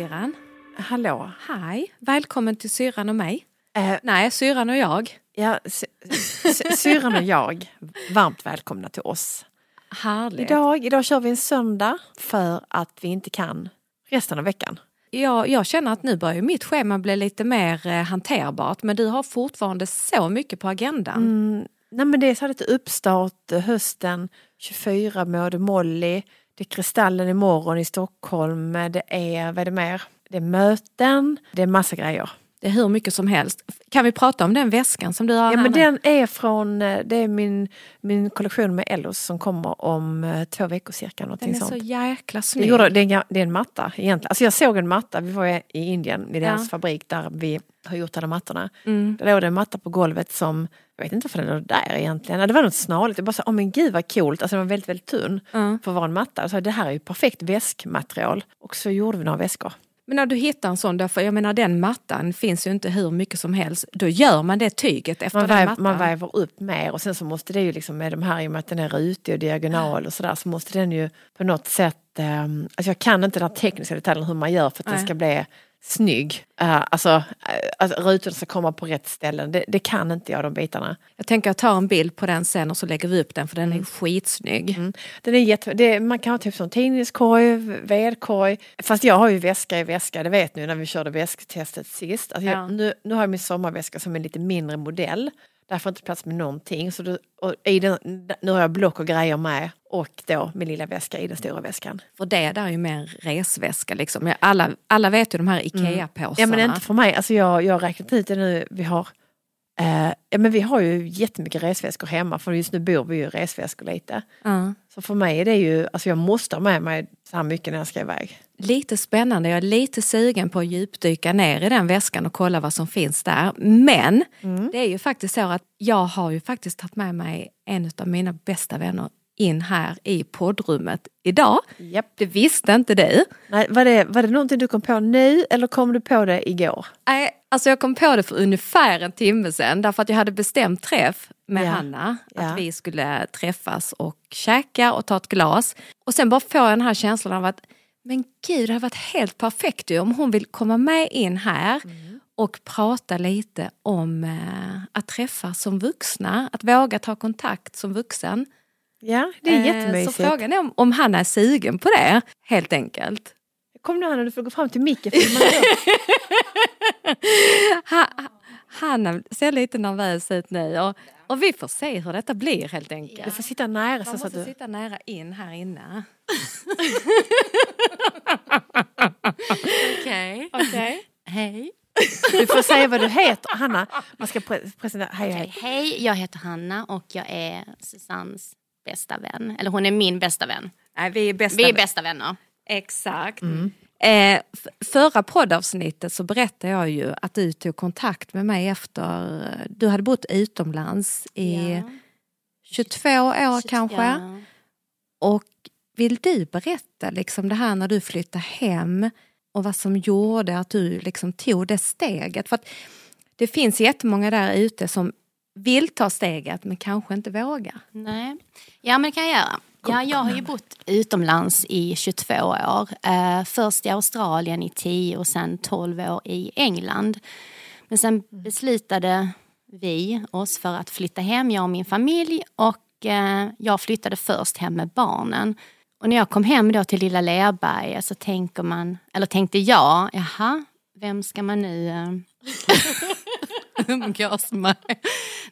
syrran. Hallå. Hej, välkommen till syrran och mig. Eh, Nej, syrran och jag. ja, sy- sy- syrran och jag, varmt välkomna till oss. Härligt. Idag, idag kör vi en söndag för att vi inte kan resten av veckan. Jag, jag känner att nu börjar mitt schema bli lite mer eh, hanterbart men du har fortfarande så mycket på agendan. Mm, nej men det är så lite uppstart eh, hösten 24 med Molly. Det är Kristallen imorgon i Stockholm. Det är, vad är det mer? Det är möten, det är massa grejer. Det är hur mycket som helst. Kan vi prata om den väskan som du har Ja men den är från, eh, det är min, min kollektion med Ellos som kommer om eh, två veckor cirka. Den är så sånt. jäkla Det, snygg. gjorde, det, är, en- det är en matta egentligen. Alltså jag såg en matta, vi var i Indien i deras Ja. fabrik där vi har gjort alla mattorna. Mm. Där låg det en matta på golvet som, jag vet inte för den låg där egentligen. Det var något snarligt, jag bara sa, åh men gud vad coolt. Alltså den var väldigt, väldigt tunn Ja. för att vara en matta. Så det här är ju perfekt väskmaterial. Och så gjorde vi några väskor. Men när du hittar en sån, därför jag menar den mattan finns ju inte hur mycket som helst. Då gör man det tyget efter Man, den väv, mattan. man väver upp mer och sen så måste det ju liksom med de här, i och med att den är rutig och diagonal och sådär, så måste den ju på något sätt, eh, alltså jag kan inte den tekniska detaljen hur man gör för att den Nej. ska bli snygg. Uh, alltså uh, att rutorna ska komma på rätt ställen, det, det kan inte jag de bitarna. Jag tänker att ta en bild på den sen och så lägger vi upp den för den Mm. är skitsnygg. Den är jätte, det, man kan ha typ som tidningskorg, vedkorg. Fast jag har ju väska i väska, det vet ni när vi körde väsktestet sist. Alltså Ja. jag, nu, nu har jag min sommarväska som är lite mindre modell. Där får jag inte plats med någonting. Så då, och i den, nu har jag block och grejer med och då min lilla väska i den stora väskan. För det där är ju mer resväska liksom. Alla, alla vet ju de här IKEA-påsarna. Ja men inte för mig, alltså jag, jag har räknat ut det nu, vi har eh, Ja men vi har ju jättemycket resväskor hemma för just nu bor vi ju i resväskor lite. Ja. Så för mig är det ju, alltså jag måste ha med mig så här mycket när jag ska iväg. Lite spännande, jag är lite sugen på att djupdyka ner i den väskan och kolla vad som finns där. Men det är ju faktiskt så att jag har ju faktiskt tagit med mig en av mina bästa vänner in här i poddrummet idag. Japp. Det visste inte du. Nej, var, det, var det någonting du kom på nu eller kom du på det igår? Nej, alltså jag kom på det för ungefär en timme sedan därför att jag hade bestämt träff med Ja. Hanna. Att Ja. vi skulle träffas och käka och ta ett glas. Och sen bara jag den här känslan av att men gud det hade varit helt perfekt ju om hon vill komma med in här Mm. och prata lite om eh, att träffas som vuxna, att våga ta kontakt som vuxen. Ja, det är Eh, jättemysigt. Så frågan är om, om han är sugen på det, helt enkelt. Kom nu Hanna, du får gå fram till micken. för man hör. Ha, han ser lite nervös ut nu och, och vi får se hur detta blir helt enkelt. Du får sitta nära Man så, så att måste du... sitta nära in här inne. Okej. Okej. Hej. Du får säga vad du heter, Hanna. Man ska pre presentera. Hej, hej. Hej, jag heter Hanna och jag är Susannes bästa vän. Eller hon är min bästa vän. Nej, vi är bästa Vi är bästa vänner. Exakt. Eh, f- förra poddavsnittet så berättade jag ju att du tog kontakt med mig efter eh, du hade bott utomlands i Ja. 22 år kanske. Ja. Och vill du berätta liksom det här när du flyttade hem och vad som gjorde att du liksom tog det steget? För att det finns jättemånga där ute som vill ta steget men kanske inte vågar. Nej. Ja, men det kan jag göra. Ja, jag har ju bott utomlands i 22 år. Eh, först i Australien i 10 och sen 12 år i England. Men sen beslutade vi oss för att flytta hem, jag och min familj. Och eh, jag flyttade först hem med barnen. Och när jag kom hem då till lilla Lerberga så tänker man, eller tänkte jag, jaha, vem ska man nu eh, umgås med?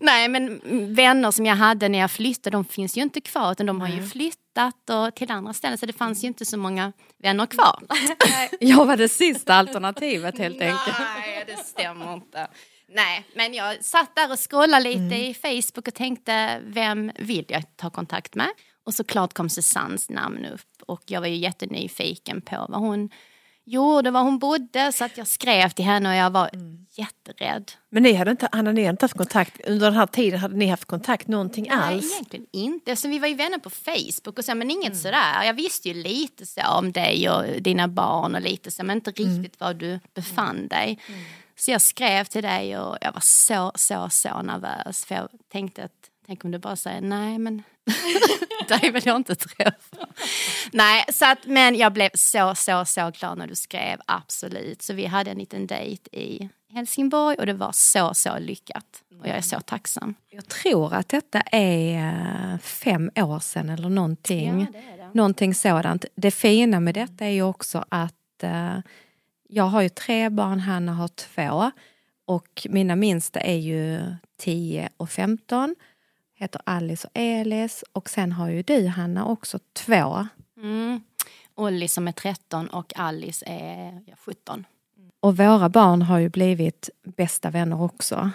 Nej men vänner som jag hade när jag flyttade de finns ju inte kvar utan de har ju flyttat och till andra ställen så det fanns ju inte så många vänner kvar. Jag var det sista alternativet helt enkelt. Nej det stämmer inte. Nej men jag satt där och scrollade lite i Facebook och tänkte vem vill jag ta kontakt med? Och såklart kom Susannes namn upp och jag var ju jättenyfiken på vad hon gjorde, var hon bodde så att jag skrev till henne och jag var jätterädd. Men ni hade inte, Hanna, ni hade inte haft kontakt, under den här tiden hade ni haft kontakt någonting Nej, alls? egentligen inte. Så vi var ju vänner på Facebook och så, men inget sådär. Jag visste ju lite så om dig och dina barn och lite så, men inte riktigt var du befann dig. Så jag skrev till dig och jag var så, så, så nervös för jag tänkte att Tänk om du bara säger nej men dig vill jag inte träffa. nej, så att, men jag blev så, så, så glad när du skrev, absolut. Så vi hade en liten dejt i Helsingborg och det var så, så lyckat. Och jag är så tacksam. Jag tror att detta är eh, fem år sedan eller någonting. Ja, det det. Någonting sådant. Det fina med detta är ju också att eh, jag har ju tre barn, Hanna har två. Och mina minsta är ju 10 och 15. Heter Alice och Elis. Och sen har ju du Hanna också två. Mm. Olli som är 13 och Alice är ja, 17. Och våra barn har ju blivit bästa vänner också.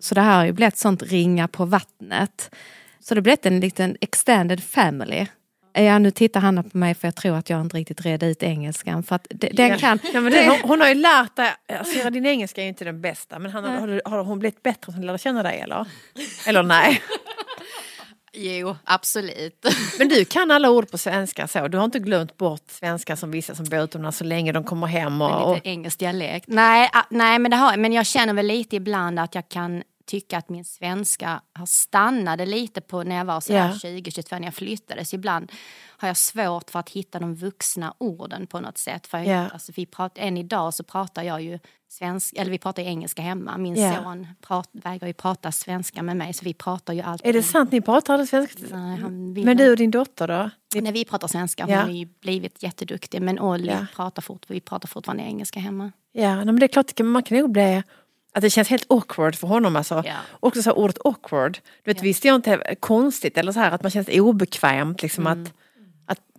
Så det här har ju blivit sånt ringa på vattnet. Så det har blivit en liten extended family. Ja, nu tittar Hanna på mig för jag tror att jag inte riktigt redde ut engelskan. För att det- den Ja. kan... Ja, men det, hon, hon har ju lärt dig, alltså, din engelska är ju inte den bästa men han, har, har hon blivit bättre hon lärde känna dig eller? Eller nej? Jo, absolut. Men du kan alla ord på svenska så, du har inte glömt bort svenska som vissa som bor utomlands så länge de kommer hem och... och Lite engelsk dialekt. Nej, nej men, det har, men jag känner väl lite ibland att jag kan tycka att min svenska har stannade lite på när jag var så Ja. 20-22 när jag flyttade. Så ibland har jag svårt för att hitta de vuxna orden på något sätt. För Ja. alltså, vi prat, än idag så pratar jag ju svensk, eller vi pratar ju engelska hemma. Min Ja. son prat, vägrar ju prata svenska med mig så vi pratar ju alltid. är det sant, ni pratar aldrig svenska? Nej, han Men du och din dotter då? När vi pratar svenska, hon har ju blivit jätteduktig. Men Olli pratar fort, vi pratar fortfarande engelska hemma. ja, men det är klart, man kan nog bli... Att det känns helt awkward för honom alltså. Ja. Också så ordet awkward. Du vet, Visste jag inte konstigt eller så här att man känns obekvämt liksom Mm. att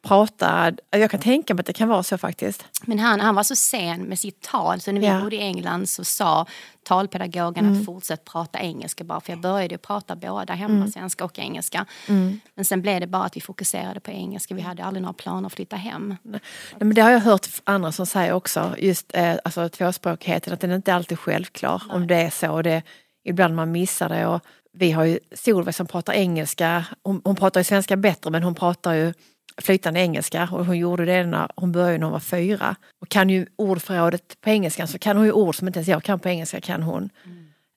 prata. Jag kan tänka mig att det kan vara så faktiskt. Men han, han var så sen med sitt tal så när vi Ja. Mm. bodde i England så sa talpedagogen att fortsätt prata engelska bara för jag började prata båda hemma, Mm. svenska och engelska. Men sen blev det bara att vi fokuserade på engelska, vi hade aldrig några planer att flytta hem. Nej, men det har jag hört andra som säger också, just eh, alltså, tvåspråkigheten, att den inte alltid är självklar. Om det är så, och det, ibland man missar det. Och vi har ju Solveig som pratar engelska, hon, hon pratar ju svenska bättre men hon pratar ju flytande engelska och hon gjorde det när hon började när hon var fyra. Och kan ju ordförrådet på engelska så kan hon ju ord som inte ens jag kan på engelska kan hon.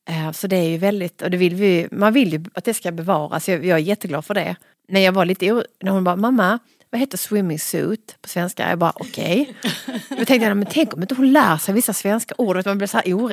Eh, Så det är ju väldigt, och det vill vi, man vill ju att det ska bevaras. Jag, jag är jätteglad för det. När jag var lite när hon bara, mamma, vad heter swimming suit på svenska? Jag bara, okej. Då tänkte jag, men tänk om inte hon lär sig vissa svenska ord, att man blir så här orolig.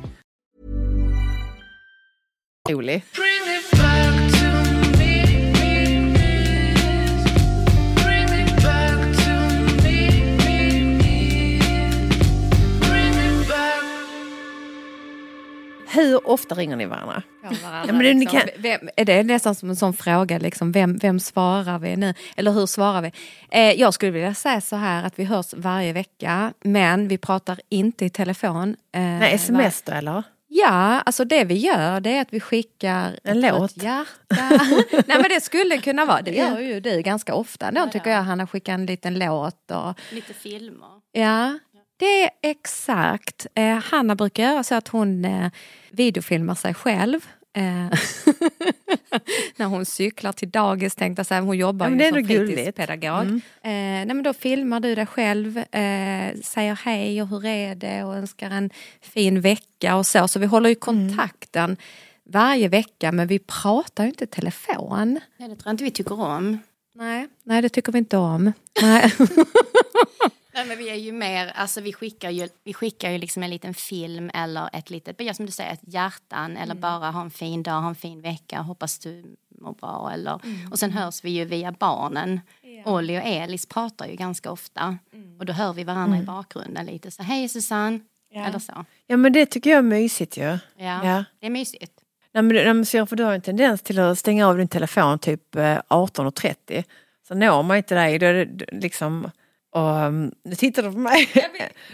back. hur ofta ringer ni varandra? Ja, men liksom. kan- vem, är det nästan som en sån fråga, liksom, vem, vem svarar vi nu? Eller hur svarar vi? Eh, jag skulle vilja säga så här att vi hörs varje vecka, men vi pratar inte i telefon. Eh, Nej, sms då eller? Ja, alltså det vi gör det är att vi skickar En ett låt. rött hjärta. Nej men det skulle kunna vara, det gör ju du ganska ofta. Då tycker jag Hanna skickar en liten låt. Och, Lite filmer. ja, det är exakt. Eh, Hanna brukar göra så att hon eh, videofilmar sig själv. Eh, när hon cyklar till dagis tänkte jag säga, hon jobbar Ja, men ju som fritidspedagog. Mm. Eh, nej, men då filmar du dig själv, eh, säger hej och hur är det och önskar en fin vecka och så. Så vi håller ju Mm. kontakten varje vecka men vi pratar ju inte i telefon. Nej, det tror jag inte vi tycker om. Nej, nej det tycker vi inte om. Nej. Nej, men vi är ju mer, alltså vi skickar ju, vi skickar ju liksom en liten film eller ett litet, ja, som du säger, ett hjärtan eller bara ha en fin dag, ha en fin vecka, hoppas du mår bra eller, och sen hörs vi ju via barnen. Olli och Elis pratar ju ganska ofta och då hör vi varandra i bakgrunden lite så hej Susanne, eller så. Ja men det tycker jag är mysigt ju. Ja, Ja. det är mysigt. Nej, men, nej, men så- för du har en tendens till att stänga av din telefon typ eh, 18.30. Så når man inte dig. Då är det liksom... Och, um, nu tittar du på mig. nej,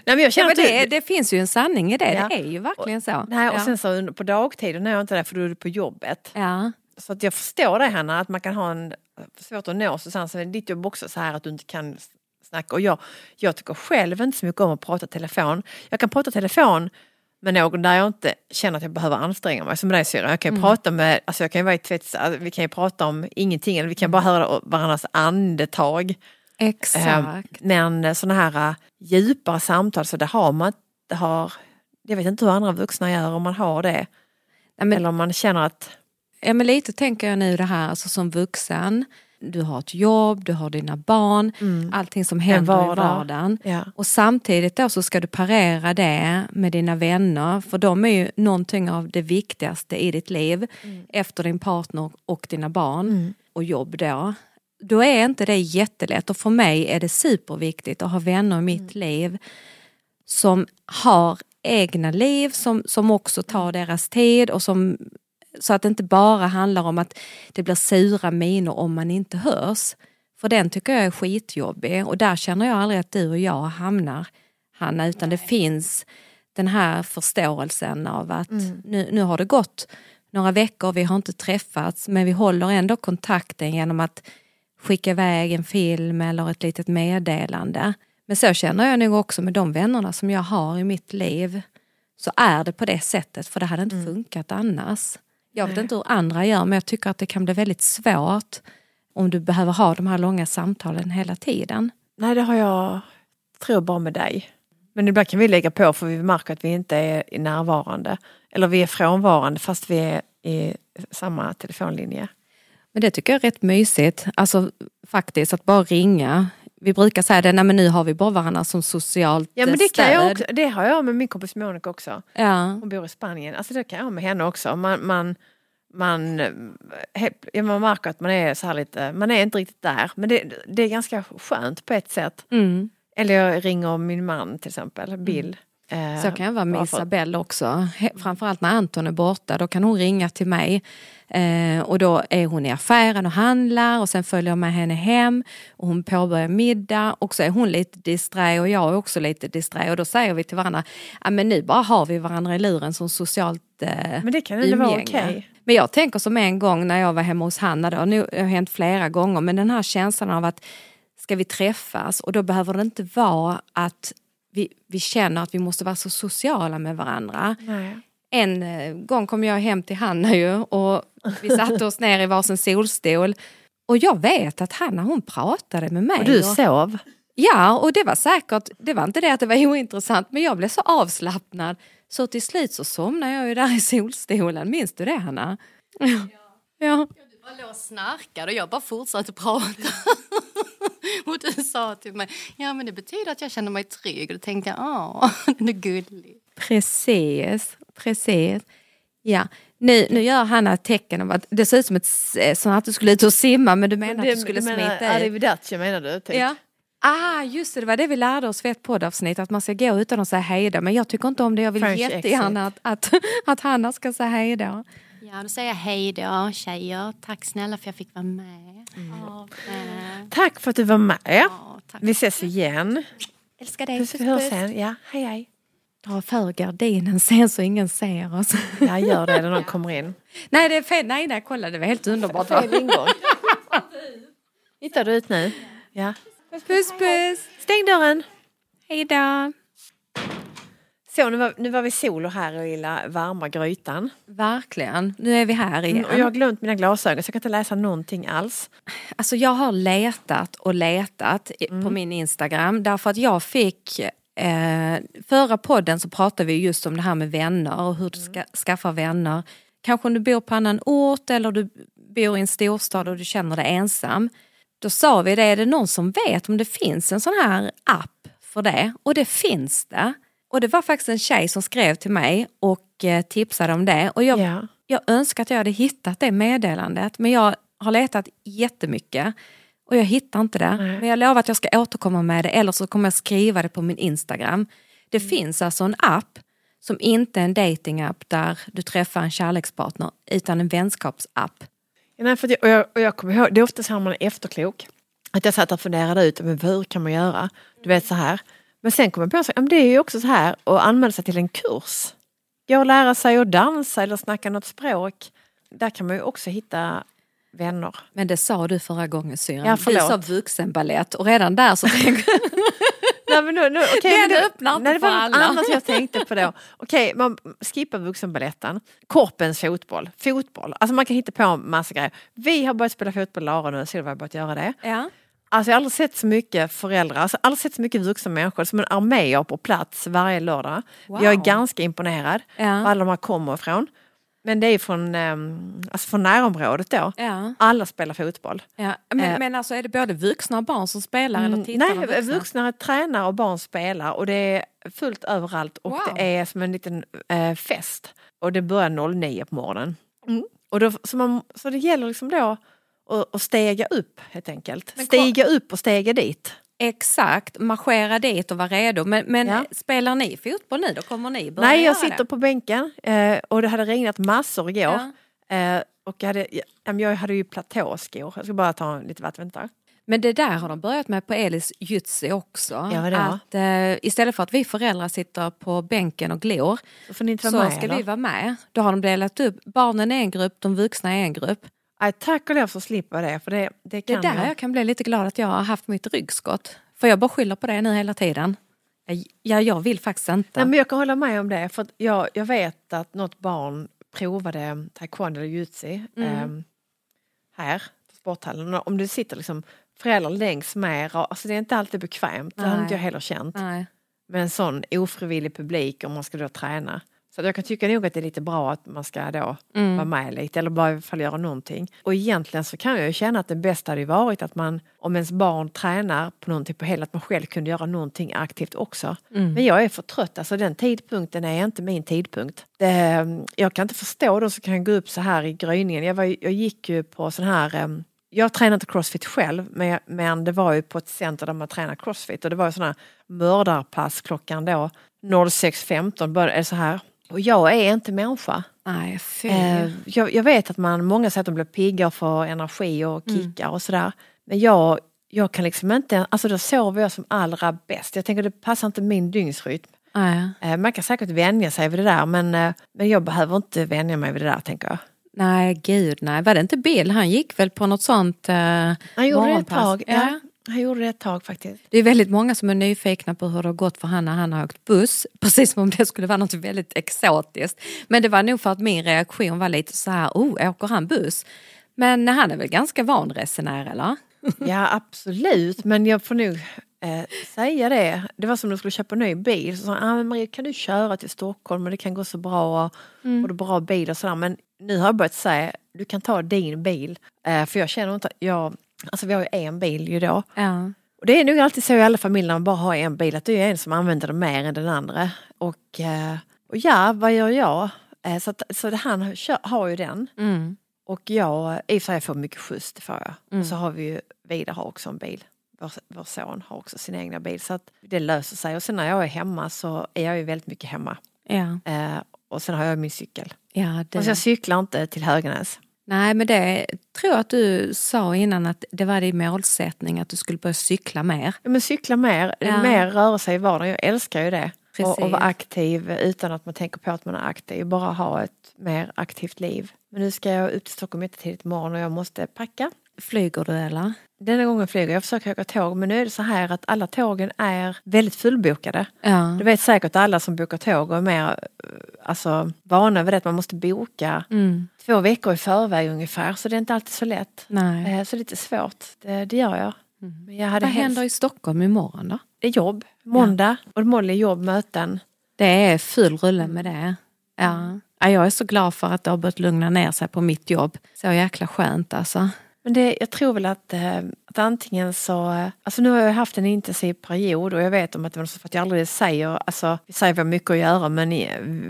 men jag Ja, känner men att du- det, det finns ju en sanning i det, Ja. det är ju verkligen så. Nej, och ja. sen så på dagtid när jag inte är där för då är du på jobbet. ja. Så att jag förstår det Hanna, att man kan ha en svårt att nå Susanne. Så är ditt jobb också så här att du inte kan snacka. Och jag, jag tycker själv inte så mycket om att prata telefon. Jag kan prata telefon med någon där jag inte känner att jag behöver anstränga mig. Som dig syrra. Jag kan ju prata med, alltså jag kan ju vara i tvätts, alltså vi kan ju prata om ingenting. Eller vi kan bara höra varandras andetag. Exakt. Eh, Men sådana här eh, djupare samtal, så det har man det har, Jag vet inte hur andra vuxna gör om man har det. Ja, men, Eller om man känner att ja, men lite tänker jag nu det här alltså som vuxen. Du har ett jobb, du har dina barn, allting som händer Mm. vardag. i vardagen. Ja. Och samtidigt då så ska du parera det med dina vänner för de är ju någonting av det viktigaste i ditt liv efter din partner och dina barn och jobb då. Då är inte det jättelätt. Och för mig är det superviktigt att ha vänner i mitt liv som har egna liv som, som också tar deras tid och som så att det inte bara handlar om att det blir sura miner om man inte hörs. För den tycker jag är skitjobbig. Och där känner jag aldrig att du och jag hamnar Hanna utan det finns den här förståelsen av att nu, nu har det gått några veckor, vi har inte träffats men vi håller ändå kontakten genom att skicka iväg en film eller ett litet meddelande. Men så känner jag nog också med de vännerna som jag har i mitt liv. Så är det på det sättet för det hade inte funkat annars. Jag vet inte hur andra gör men jag tycker att det kan bli väldigt svårt om du behöver ha de här långa samtalen hela tiden. Nej, det har jag, tror bara med dig. Men ibland kan vi lägga på för vi märker att vi inte är närvarande. Eller vi är frånvarande fast vi är i samma telefonlinje. Men det tycker jag är rätt mysigt. Alltså faktiskt att bara ringa. Vi brukar säga det, nej men nu har vi bara varandra som socialt Ja men eh, det, kan jag stöd. också, det har jag med min kompis Monica också. Ja. Hon bor i Spanien. Alltså det kan jag med henne också. Man, man, man, eh, ja, man märker att man är så lite, man är inte riktigt där. Men det, det är ganska skönt på ett sätt. Mm. Eller jag ringer min man till exempel, Bill. Eh, Så kan jag vara med Isabelle också. Framförallt när Anton är borta, då kan hon ringa till mig. Eh, och då är hon i affären och handlar och sen följer jag med henne hem och hon påbörjar middag och så är hon lite disträ och jag är också lite disträ och då säger vi till varandra, ja men nu bara har vi varandra i luren som socialt eh, Men det kan ändå vara okej. Men jag tänker som en gång när jag var hemma hos Hanna, nu det har hänt flera gånger, men den här känslan av att ska vi träffas och då behöver det inte vara att vi, vi känner att vi måste vara så sociala med varandra. Nej. En eh, gång kom jag hem till Hanna ju och vi satte oss ner i varsin solstol och jag vet att Hanna hon pratade med mig. Och du och- sov? Ja, och det var säkert, det var inte det att det var ointressant, men jag blev så avslappnad. Så till slut så somnade jag ju där i solstolen. Minns du det Hanna? Ja. ja. Du bara låg och snarkade och jag bara fortsatte prata. och du sa till mig, ja men det betyder att jag känner mig trygg. Och då tänkte jag, åh, den är gullig. Precis, precis. Ja. Nu, nu gör Hanna tecken om att det ser ut som ett, s- som att du skulle ut och simma men du menar att du skulle du menar smita ut. Arrivederci menar du? Typ. Ja. Ah, just det, det var det vi lärde oss vid ett poddavsnitt, att man ska gå utan att säga hej då. Men jag tycker inte om det, jag vill French jättegärna att, att, att Hanna ska säga hej då. Ja, då säger jag hej då tjejer. Tack snälla för att jag fick vara med. Ja, eh, Tack för att du var med. ja, tack. Vi ses igen. Älskar dig, Puss, hörs sen. Ja, hej hej. Dra för gardinen sen så ingen ser oss. Ja, gör det när någon kommer in. nej, det är fel. Nej, nej, kolla, det var helt underbart. Fel ingång. Hittar du ut nu? Ja. Puss, puss. Stäng dörren. Hej då. Så, nu var, nu var vi solo här i lilla varma grytan. Verkligen. Nu är vi här igen. Mm, och jag har glömt mina glasögon så jag kan inte läsa någonting alls. Alltså jag har letat och letat i- på min Instagram därför att jag fick eh, Förra podden så pratade vi just om det här med vänner och hur du ska skaffa vänner. Kanske om du bor på annan ort eller du bor i en storstad och du känner dig ensam. Då sa vi det, är det någon som vet om det finns en sån här app för det? Och det finns det. Och det var faktiskt en tjej som skrev till mig och eh, tipsade om det. Och jag Ja. jag önskar att jag hade hittat det meddelandet men jag har letat jättemycket och jag hittar inte det. Nej. Men jag lovar att jag ska återkomma med det eller så kommer jag skriva det på min Instagram. Det Mm. finns alltså en app som inte är en datingapp där du träffar en kärlekspartner utan en vänskapsapp. Ja, nej, för att jag, och, jag, och jag kommer ihåg, det är ofta så här man är efterklok. Att jag satt och funderade ut, men hur kan man göra? Du vet så här. Men sen kom jag på, men det är ju också så här att anmäla sig till en kurs. Gå och lära sig att dansa eller snacka något språk. Där kan man ju också hitta vänner. Men det sa du förra gången syrran. Ja, du sa vuxenballett och redan där så tänker Nej, men nu, nu, okay, men det- öppnar inte nej, det var för något alla. annat jag tänkte på då. Okej, man skippar vuxenbaletten. Korpens fotboll. Fotboll. Alltså man kan hitta på en massa grejer. Vi har börjat spela fotboll, Lara nu, Silva har börjat göra det. ja. Alltså jag har aldrig sett så mycket föräldrar, alltså aldrig sett så mycket vuxna människor som en armé på plats varje lördag. Wow. Jag är ganska imponerad Ja. var alla de här kommer ifrån. Men det är från, um, alltså från närområdet då. Ja, Alla spelar fotboll. ja. Men, Eh. men alltså är det både vuxna och barn som spelar eller tittar Nej, vuxna? vuxna tränar och barn spelar och det är fullt överallt och Wow. det är som en liten eh, fest. Och det börjar 09 på morgonen. Och då, så, man, så det gäller liksom då att, stega upp helt enkelt. Men Stiga upp och stega dit. Exakt, marschera dit och vara redo. Men, men Ja. spelar ni fotboll nu då? Kommer ni börja Nej, jag sitter det? på bänken eh, och det hade regnat massor igår. Ja. Eh, och jag hade, ja, men jag hade ju platåskor. Jag ska bara ta lite vatten. Vänta. Men det där har de börjat med på Elis Jutsi också. Ja, att, eh, istället för att vi föräldrar sitter på bänken och glor Så så ska eller? vi vara med. Då har de delat upp, barnen är en grupp, de vuxna är en grupp. Nej, tack och lov så slipper det. För det, det Det kan är där jag. jag kan bli lite glad att jag har haft mitt ryggskott. För jag bara skyller på det nu hela tiden. Ja, jag vill faktiskt inte. Nej, men jag kan hålla med om det. För jag, jag vet att något barn provade taekwondo eller jutsi Mm. eh, här på sporthallen. Om det sitter liksom föräldrar längs med, alltså det är inte alltid bekvämt. Det har inte jag heller känt. Nej. Med en sån ofrivillig publik om man ska då träna. Så jag kan tycka nog att det är lite bra att man ska då Mm. vara med lite eller bara i alla fall göra någonting. Och egentligen så kan jag ju känna att det bästa hade varit att man, om ens barn tränar på någonting på helgen, att man själv kunde göra någonting aktivt också. Mm. Men jag är för trött, alltså den tidpunkten är inte min tidpunkt. Det, jag kan inte förstå de som kan gå upp så här i gryningen. Jag, var, jag gick ju på sån här em, jag tränar inte crossfit själv men, men det var ju på ett center där man tränar crossfit och det var ju sådana mördarpass klockan då 06.15 började det så här. Och jag är inte människa. Nej. Eh, jag, jag vet att man, många säger att de blir pigga och får energi och kickar och sådär. Men jag, jag kan liksom inte, alltså då sover jag som allra bäst. Jag tänker det passar inte min dygnsrytm. Nej. Eh, man kan säkert vänja sig vid det där men, eh, men jag behöver inte vänja mig vid det där tänker jag. nej, gud nej. Var det inte Bill? Han gick väl på något sånt eh, Han gjorde det ett tag. Ja. Han gjorde det ett tag faktiskt. Det är väldigt många som är nyfikna på hur det har gått för han när han har åkt buss. Precis som om det skulle vara något väldigt exotiskt. Men det var nog för att min reaktion var lite så här, oh, åker han buss? Men han är väl ganska van resenär eller? Ja absolut men jag får nog eh, säga det. Det var som om du skulle köpa en ny bil. Så sa han, ah, men Maria kan du köra till Stockholm och det kan gå så bra och, och är bra bil och sådär. Men nu har jag börjat säga, du kan ta din bil. Eh, för jag känner inte, jag, alltså vi har ju en bil ju då. Ja. Och det är nog alltid så i alla familjer när man bara har en bil att det är en som använder den mer än den andra. Och, eh, och ja, vad gör jag? Eh, så att, så han har ju den. Mm. Och jag, i och för sig får mycket skjuts, det får jag. Mm. Och så har vi ju, Vidar har också en bil. vår, vår son har också sin egna bil så att det löser sig. Och sen när jag är hemma så är jag ju väldigt mycket hemma. Ja, Eh, och sen har jag min cykel. ja det... Och så jag cyklar inte till Höganäs. Nej, men det tror jag att du sa innan att det var din målsättning att du skulle börja cykla mer. Ja, men cykla mer, Ja. mer röra sig i vardagen. Jag älskar ju det. Och, och Precis. vara aktiv utan att man tänker på att man är aktiv. Bara ha ett mer aktivt liv. Men nu ska jag upp till Stockholm jättetidigt imorgon och jag måste packa. Flyger du eller? Denna gången flyger jag. Försöker åka tåg men nu är det så här att alla tågen är väldigt fullbokade. Ja. Du vet säkert alla som bokar tåg och är mer eh, alltså, vana vid det att man måste boka Mm. två veckor i förväg ungefär. Så det är inte alltid så lätt. Nej. Eh, Så det är lite svårt. Det, det gör jag. Men jag hade Vad helst- händer i Stockholm imorgon då? Det är jobb. Måndag. Och Molly jobb, möten. Det är full rulle med det. Ja. ja. Jag är så glad för att det har börjat lugna ner sig på mitt jobb. Så jäkla skönt alltså. Men det, jag tror väl att, eh, att antingen så... eh, Alltså nu har jag haft en intensiv period och jag vet om att det var så för att jag aldrig säger... Alltså vi säger vi har mycket att göra men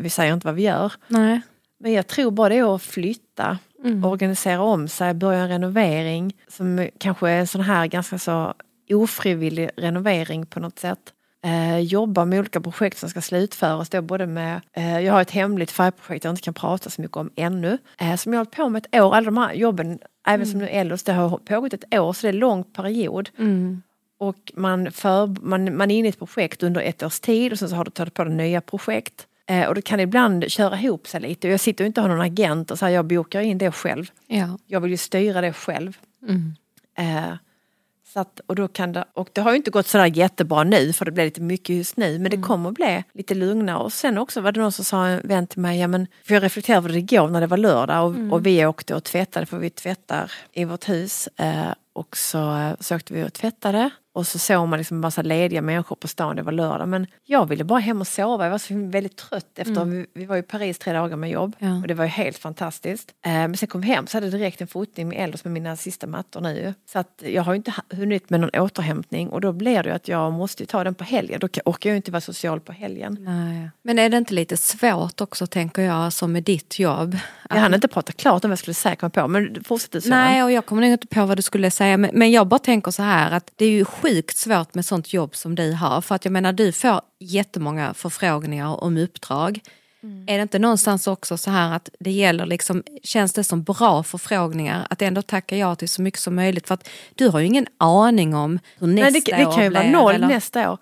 vi säger inte vad vi gör. Nej. Men jag tror bara det är att flytta, Mm. organisera om sig, börja en renovering som kanske är en sån här ganska så ofrivillig renovering på något sätt. Eh, jobba med olika projekt som ska slutföras. Då både med, eh, jag har ett hemligt färgprojekt jag inte kan prata så mycket om ännu. Eh, som jag har hållit på med ett år. Alla de här jobben, även som nu Ellos, det har pågått ett år så det är en lång period. Mm. Och man, för, man, man är inne i ett projekt under ett års tid och sen så har du tagit på dig nya projekt. Eh, och det kan ibland köra ihop sig lite. Jag sitter ju inte och har någon agent och så här, jag bokar in det själv. Ja. Jag vill ju styra det själv. Mm. Eh, så att, och, då kan det, och det har ju inte gått sådär jättebra nu för det blir lite mycket just nu men det kommer att bli lite lugnare. Och sen också var det någon som sa, en vän till mig, ja, men, för jag reflekterade över det igår när det var lördag och, och vi åkte och tvättade för vi tvättar i vårt hus. Eh, och så, eh, så åkte vi och tvättade och så såg man liksom massa lediga människor på stan, det var lördag. Men jag ville bara hem och sova, jag var så väldigt trött efter, vi, vi var i Paris tre dagar med jobb Ja. och det var ju helt fantastiskt. Eh, men sen kom vi hem så hade jag direkt en fotning med Ellos med mina sista mattor nu. Så att jag har ju inte hunnit med någon återhämtning och då blir det ju att jag måste ta den på helgen. Då orkar jag ju inte vara social på helgen. Nej. Men är det inte lite svårt också tänker jag som med ditt jobb? Jag hann inte prata klart om vad jag skulle säga kom jag på men fortsätt du Susanne. Nej, och jag kommer nog inte på vad du skulle säga. Men, men jag bara tänker så här att det är ju sjukt svårt med sånt jobb som du har. För att jag menar, du får jättemånga förfrågningar om uppdrag. Är det inte någonstans också så här att det gäller liksom, känns det som bra förfrågningar att ändå tacka ja till så mycket som möjligt? För att du har ju ingen aning om hur nästa Nej, det, det år kan ju vara blir, noll eller? nästa år.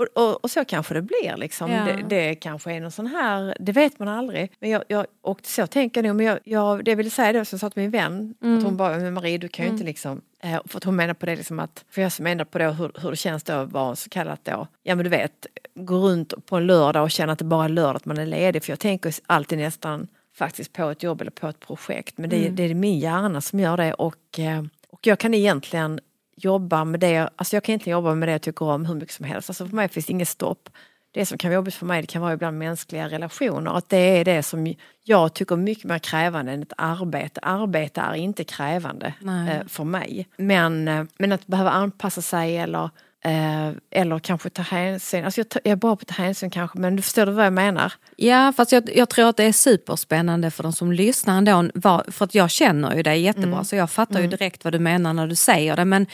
Och, och, och så kanske det blir liksom. Ja. Det, det kanske är någon sån här, det vet man aldrig. Men jag, jag, och så tänker jag men jag, jag, det jag ville säga det som jag sa till min vän, Mm. att hon bara, men Marie du kan ju inte liksom, eh, för att hon menar på det liksom att, för jag som menar på det hur, hur det känns då att vara så kallat då, ja men du vet, gå runt på en lördag och känna att det bara är lördag att man är ledig. För jag tänker alltid nästan faktiskt på ett jobb eller på ett projekt. Men det, det är min hjärna som gör det och, eh, och jag kan egentligen jobba med det, alltså jag kan egentligen jobba med det jag tycker om hur mycket som helst. Alltså för mig finns det inget stopp. Det som kan vara jobbigt för mig det kan vara ibland mänskliga relationer. Att det är det som jag tycker är mycket mer krävande än ett arbete. Arbete är inte krävande Nej. eh, för mig. Men, eh, men att behöva anpassa sig eller, eh, eller kanske ta hänsyn. Alltså jag, jag är bra på att ta hänsyn kanske men du förstår du vad jag menar? Ja, fast jag, jag tror att det är superspännande för de som lyssnar ändå. För att jag känner ju dig jättebra Mm. så jag fattar ju direkt vad du menar när du säger det. Men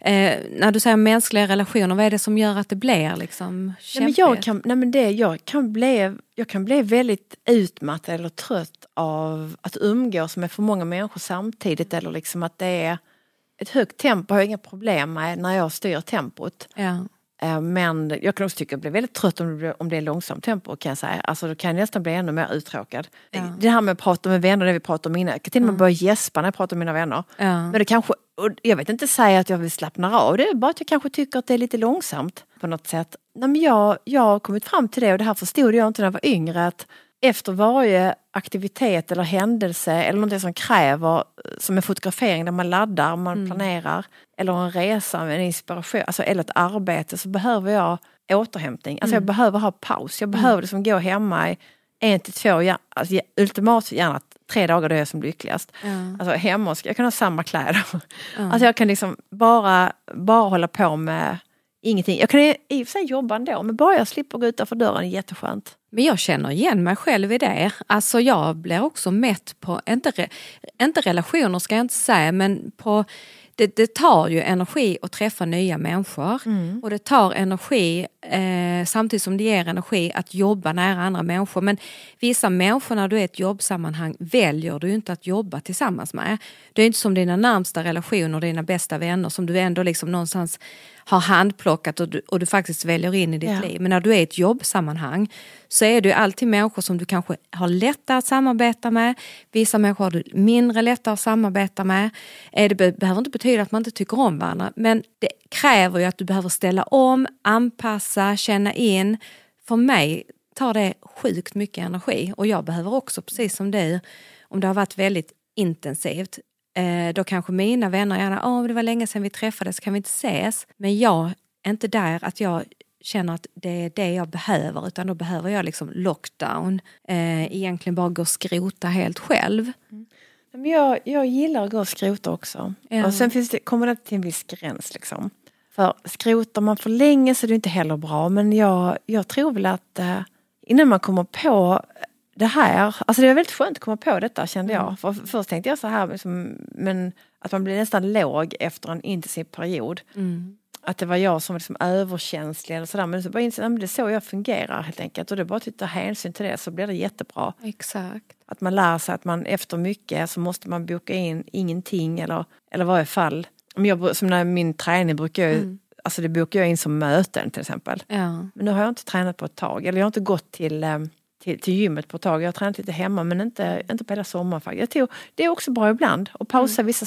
eh, när du säger mänskliga relationer, vad är det som gör att det blir liksom Nej, men jag, kämpigt? kan, nej, men det, jag, kan bli, jag kan bli väldigt utmattad eller trött av att umgås med för många människor samtidigt eller liksom att det är ett högt tempo har jag inga problem med när jag styr tempot. Ja. Eh, Men jag kan också tycka att jag blir väldigt trött om det, blir- om det är långsamt tempo kan jag säga. Alltså då kan jag nästan bli ännu mer uttråkad. Det här med att prata med vänner, det vi pratade om innan. Jag kan till och med börja gäspa när jag pratar med mina vänner. Ja. Men det kanske, jag vet inte säga att jag vill slappna av, det är bara att jag kanske tycker att det är lite långsamt på något sätt. Nej, men jag, jag har kommit fram till det och det här förstod jag inte när jag var yngre att efter varje aktivitet eller händelse eller något som kräver, som en fotografering där man laddar, man planerar, eller en resa med en inspiration, alltså, eller ett arbete så behöver jag återhämtning. Alltså jag behöver ha paus, jag behöver liksom gå hemma i en till två, alltså, ultimat gärna tre dagar då jag är som lyckligast. Alltså hemma, och jag kan ha samma kläder. Alltså jag kan liksom bara, bara hålla på med ingenting. Jag kan i och för sig jobba ändå men bara jag slipper gå utanför dörren är jätteskönt. Men jag känner igen mig själv i det. Alltså jag blir också mätt på, inte, re, inte relationer ska jag inte säga, men på det, det tar ju energi att träffa nya människor Mm. och det tar energi eh, samtidigt som det ger energi att jobba nära andra människor. Men vissa människor när du är i ett jobbsammanhang väljer du inte att jobba tillsammans med. Det är inte som dina närmsta relationer dina bästa vänner som du ändå liksom någonstans har handplockat och du, och du faktiskt väljer in i ditt Ja. liv. Men när du är i ett jobbsammanhang så är det ju alltid människor som du kanske har lättare att samarbeta med. Vissa människor har du mindre lättare att samarbeta med. Eh, Det be- behöver inte betyda att man inte tycker om varandra men det kräver ju att du behöver ställa om, anpassa, känna in. För mig tar det sjukt mycket energi och jag behöver också precis som du, om det har varit väldigt intensivt, eh, då kanske mina vänner gärna, åh det var länge sedan vi träffades, kan vi inte ses? Men jag är inte där att jag känner att det är det jag behöver utan då behöver jag liksom lockdown, eh, egentligen bara gå och skrota helt själv. Mm. Men jag, jag gillar att gå och skrota också. Ja. Och sen finns det, kommer det till en viss gräns. Liksom. För skrotar man för länge så är det inte heller bra. Men jag, jag tror väl att eh, innan man kommer på det här, alltså det var väldigt skönt att komma på detta kände jag. För först tänkte jag så här, liksom, men att man blir nästan låg efter en intensiv period. Att det var jag som var liksom överkänslig eller sådär. Men så bara insåg att det är så jag fungerar helt enkelt. Och det är bara att ta hänsyn till det så blir det jättebra. Exakt. Att man lär sig att man efter mycket så måste man boka in ingenting eller, eller varje fall. Om jag, som när min träning brukar jag, Mm. alltså det bokar jag in som möten till exempel. Ja. Men nu har jag inte tränat på ett tag. Eller jag har inte gått till, eh, till, till gymmet på ett tag. Jag har tränat lite hemma men inte, inte på hela sommaren faktiskt. Jag tror, det är också bra ibland att pausa vissa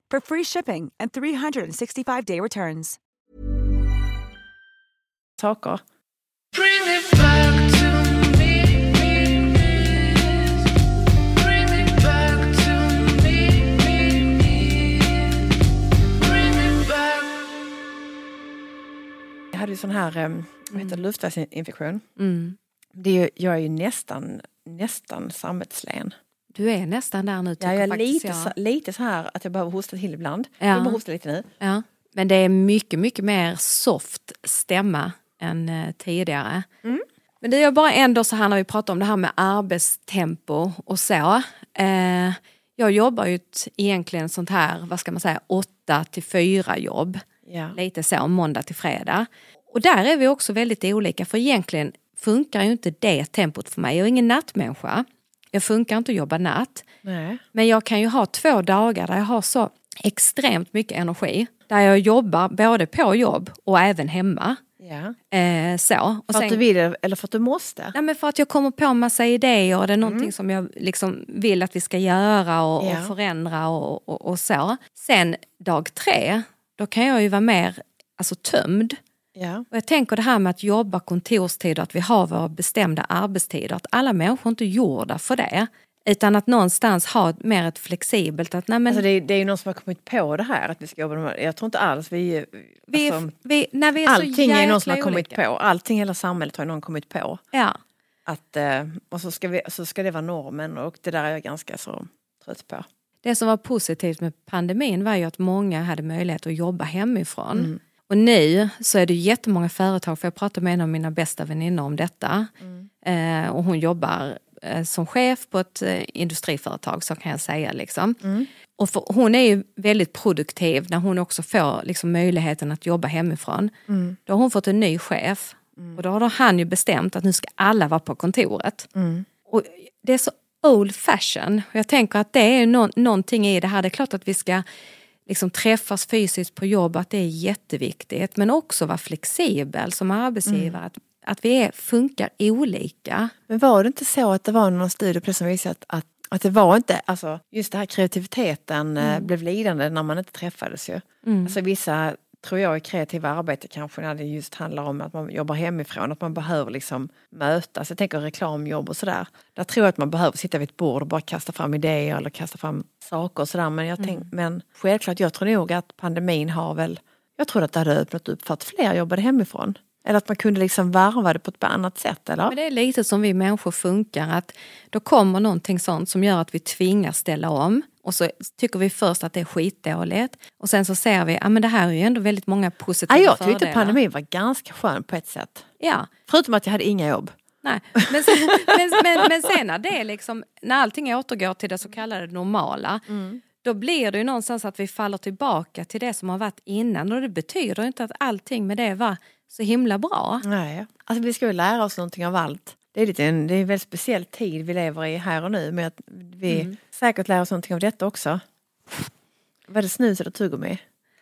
for free shipping and 365-day returns. saker. Bring it back to me. Bring it back to me. Bring it back. Jag hade ju sån här vad heter luftvägsinfektion. Mm. Det är ju, jag är ju nästan, nästan sammetslen. Du är nästan där nu Ja, jag är lite, jag. så, lite så här att jag behöver hosta till ibland. Ja. Jag bara hosta lite nu. Ja. Men det är mycket, mycket mer soft stämma än eh, tidigare. Men det är bara ändå så här när vi pratar om det här med arbetstempo och så. Eh, jag jobbar ju ett, egentligen sånt här, vad ska man säga, åtta till fyra jobb. Ja. Lite så, måndag till fredag. Och där är vi också väldigt olika för egentligen funkar ju inte det tempot för mig. Jag är ingen nattmänniska. Jag funkar inte att jobba natt. Nej. Men jag kan ju ha två dagar där jag har så extremt mycket energi. Där jag jobbar både på jobb och även hemma. Ja. Eh, så. Och För att du vill eller för att du måste? Nej, men för att jag kommer på massa idéer och det är någonting som jag liksom vill att vi ska göra och, Ja. och förändra och, och, och så. Sen dag tre, då kan jag ju vara mer alltså, tömd. Ja. Och jag tänker det här med att jobba kontorstider, att vi har våra bestämda arbetstider, att alla människor inte är gjorda för det. Utan att någonstans ha mer ett flexibelt, att nej men Alltså det, är- det är ju någon som har kommit på det här att vi ska jobba med Jag tror inte alls vi... vi, Alltså, vi, när vi är allting är någon som har kommit olika. på. Allting, hela samhället har någon kommit på. Ja. Att, eh, och så ska, vi, så ska det vara normen och det där är jag ganska så trött på. Det som var positivt med pandemin var ju att många hade möjlighet att jobba hemifrån. Mm. Och nu så är det jättemånga företag, för jag pratade med en av mina bästa väninnor om detta. Eh, och hon jobbar eh, som chef på ett eh, industriföretag, så kan jag säga. Liksom. Och för, hon är ju väldigt produktiv när hon också får liksom, möjligheten att jobba hemifrån. Då har hon fått en ny chef. Och då har han ju bestämt att nu ska alla vara på kontoret. Och det är så old fashion. Jag tänker att det är nå någonting i det här. Det är klart att vi ska liksom träffas fysiskt på jobb, att det är jätteviktigt. Men också vara flexibel som arbetsgivare. Att, att vi är, funkar olika. Men var det inte så att det var någon studie det som visade att, att, att det var inte, alltså just det här kreativiteten eh, blev lidande när man inte träffades ju. Alltså vissa, tror jag, i kreativa arbete kanske när det just handlar om att man jobbar hemifrån, att man behöver liksom mötas. Jag tänker reklamjobb och sådär. Där tror jag att man behöver sitta vid ett bord och bara kasta fram idéer eller kasta fram saker och sådär. Men, jag tänk, men självklart, jag tror nog att pandemin har väl, jag tror att det hade öppnat upp för att fler jobbade hemifrån. Eller att man kunde liksom varva det på ett annat sätt eller? Men det är lite som vi människor funkar, att då kommer någonting sånt som gör att vi tvingas ställa om. Och så tycker vi först att det är skitdåligt. Och sen så ser vi, ja men det här är ju ändå väldigt många positiva Ja, jag tyckte fördelar. pandemin var ganska skön på ett sätt. Ja, Förutom att jag hade inga jobb. nej. Men, sen, men, men, men sen när det är liksom, när allting återgår till det så kallade normala. Då blir det ju någonstans att vi faller tillbaka till det som har varit innan. Och det betyder inte att allting med det var så himla bra. Nej. Alltså vi ska ju lära oss någonting av allt. Det är, lite en, det är en väldigt speciell tid vi lever i här och nu. Men att vi säkert lär oss någonting av detta också. Var det snus eller tuggummi?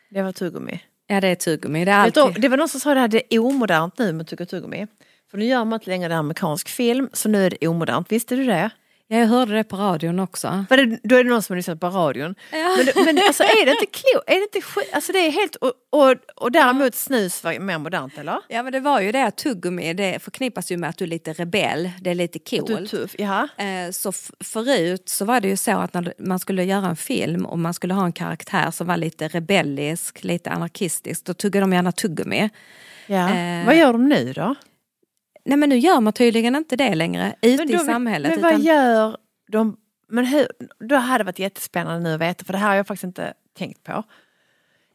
Det var tuggummi. Ja det är tuggummi, det är Vet du, alltid... det var någon som sa det här, det är omodernt nu med tugga tuggummi. För nu gör man inte längre det amerikansk film, så nu är det omodernt. Visste du det? Ja, jag hörde det på radion också. För det, då är det någon som har lyssnat på radion. Men, det- men alltså är det inte klokt? Är det inte skit? Alltså det är helt... Och, och, och däremot snus var mer modernt eller? Ja men det var ju det att tuggummi det förknippas ju med att du är lite rebell, det är lite coolt. tuff, jaha. Eh, Så förut så var det ju så att när man skulle göra en film och man skulle ha en karaktär som var lite rebellisk, lite anarkistisk, då tuggade de gärna tuggummi. Ja. Eh, Vad gör de nu då? Nej men nu gör man tydligen inte det längre ute Men i då- samhället. Men vad utan- gör de? Men hur, då hade det varit jättespännande nu att veta, för det här har jag faktiskt inte tänkt på.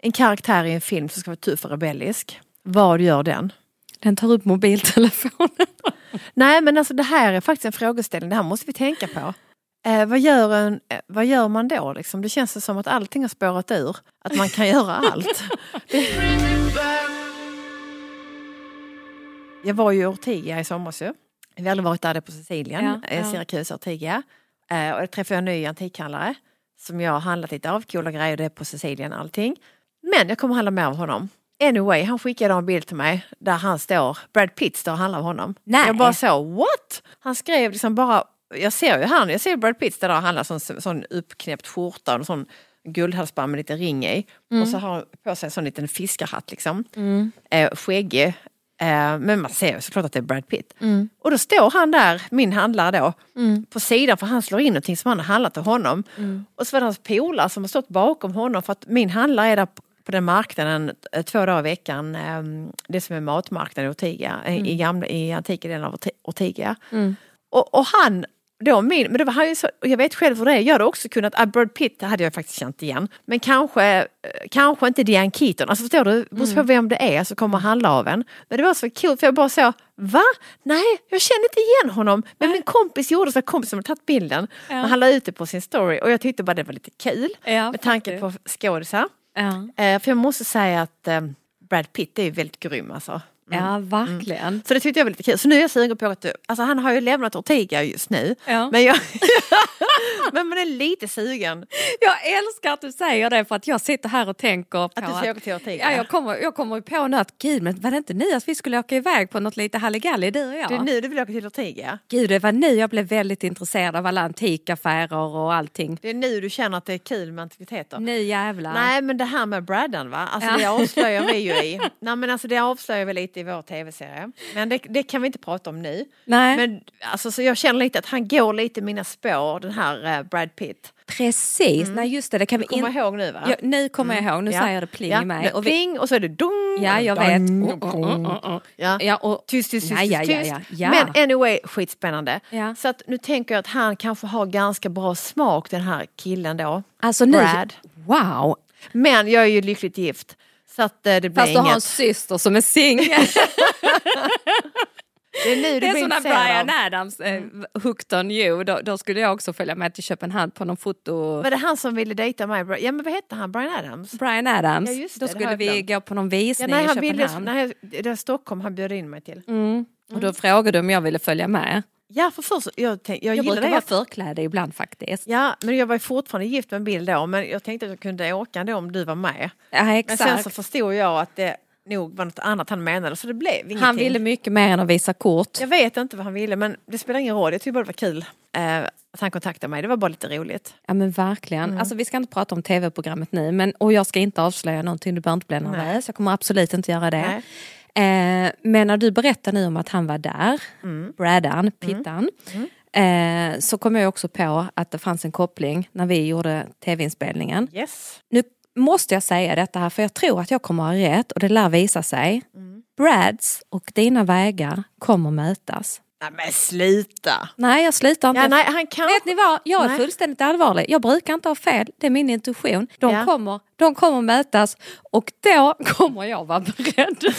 En karaktär i en film som ska vara tuff och rebellisk. Vad gör den? Den tar upp mobiltelefonen. Nej men alltså det här är faktiskt en frågeställning, det här måste vi tänka på. Eh, vad, gör en, eh, vad gör man då? Liksom? Det känns som att allting har spårat ur. Att man kan göra allt. Jag var ju i Ortiga i somras ju. Vi har aldrig varit där på Sicilien, Ja, ja, ja. Syracuse Ortiga. Eh, och då träffade jag en ny antikhandlare som jag har handlat lite av, coola grejer, det är på Sicilien allting. Men jag kommer handla mer av honom. Anyway, han skickade en bild till mig där han står, Brad Pitt står och handlar av honom. Nej. Jag bara så, what? Han skrev liksom bara, jag ser ju han, jag ser Brad Pitt där och handlar sån, sån uppknäppt skjorta och sån guldhalsband med lite ring i. Och så har han på sig en sån liten fiskarhatt liksom. Eh, skäggig. Eh, men man ser såklart att det är Brad Pitt. Och då står han där, min handlare då, på sidan för han slår in någonting som han har handlat till honom. Och så var det hans polare som har stått bakom honom för att min handlare är där på- den marknaden eh, två dagar i veckan. eh, Det som är matmarknaden i Ortiga, eh, i, gamla, i antika delen av Orti- Ortiga. Och, och han, då min, men det var han ju så, och jag vet själv hur det är, jag hade också kunnat, ah, Brad Pitt hade jag faktiskt känt igen. Men kanske, eh, kanske inte Diane Keaton, alltså förstår du, beror på vem det är som kommer handla av en. Men det var så kul för jag bara så, va? Nej, jag känner inte igen honom. Men min kompis gjorde så, kompisen hade tagit bilden. Men han la ut det på sin story och jag tyckte bara det var lite kul. Ja, med tanke på skådisar. Ja, Eh, för jag måste säga att eh, Brad Pitt är ju väldigt grym alltså. Ja verkligen. Så det tyckte jag var lite kul. Så nu är jag sugen på att, alltså han har ju lämnat Ortiga just nu. Ja. Men, jag, men man är lite sugen. Jag älskar att du säger det för att jag sitter här och tänker på Att du ska åka till Ortiga. Ja, jag kommer, jag kommer på nu att gud, men var det inte nu att vi skulle åka iväg på något lite halligalli du och jag? Det är nu du vill åka till Ortiga. Gud, det var nu jag blev väldigt intresserad av alla antikaffärer och allting. Det är nu du känner att det är kul med antikviteter. Nu jävlar. Nej men det här med Braddan va, alltså Ja. det avslöjar vi ju i. Nej men alltså det avslöjar vi lite i vår tv-serie. Men det, det kan vi inte prata om nu. Nej, Men alltså, så jag känner lite att han går lite i mina spår, den här eh, Brad Pitt. precis. Nej, just det. Det kan vi Kommer inte... ihåg nu va? Ja, nu kommer jag ihåg. Nu Ja. säger det pling ja. i mig. Och vi... pling och så är det dong. Ja, jag vet. Dong, Oh, oh, oh, oh. Ja. Ja, och... Tyst, tyst, tyst, Ja, tyst, ja. Men anyway, skitspännande. Så att nu tänker jag att han kanske har ganska bra smak den här killen då. Alltså. Brad. Wow! Men jag är ju lyckligt gift. Så att eh, det blir Fast du har en syster som är singel. Det är nu det är som när Brian. Adams, eh, Hooked on you, då, då skulle jag också följa med till Köpenhamn på någon foto... Var det han som ville dejta mig? Ja men vad hette han? Brian Adams? Brian Adams. Ja, det, då skulle vi glömt. gå på någon Ja, visning nej, i han ville, Köpenhamn. nej, det var Stockholm han bjöd in mig till. Mm. Och då frågade du om jag ville följa med. Ja för först, jag, tänk, jag, Jag brukar vara förkläde ibland faktiskt. Ja men jag var fortfarande gift med en bil då men jag tänkte att jag kunde åka ändå om du var med. Ja, Men exakt. sen så förstod jag att det nog var något annat han menade så det blev ingenting. Han ville mycket mer än att visa kort. Jag vet inte vad han ville men det spelar ingen roll. Jag tyckte bara det var kul eh, att han kontaktade mig. Det var bara lite roligt. Ja men verkligen. Mm. Alltså vi ska inte prata om tv-programmet nu men, och jag ska inte avslöja någonting, du behöver inte bli nervös. Jag kommer absolut inte göra det. Eh, men när du berättar nu om att han var där, Mm. Bradan, Pittan, eh, så kom jag också på att det fanns en koppling när vi gjorde tv-inspelningen. Yes. Nu måste jag säga detta här för jag tror att jag kommer ha rätt och det lär visa sig. Mm. Brads och dina vägar kommer mötas. Nej men sluta! Nej jag slutar inte. Ja, nej, han kan... Vet ni vad? Jag är Nej. fullständigt allvarlig. Jag brukar inte ha fel. Det är min intuition. De, Ja. kommer, de kommer mötas och då kommer jag vara beredd.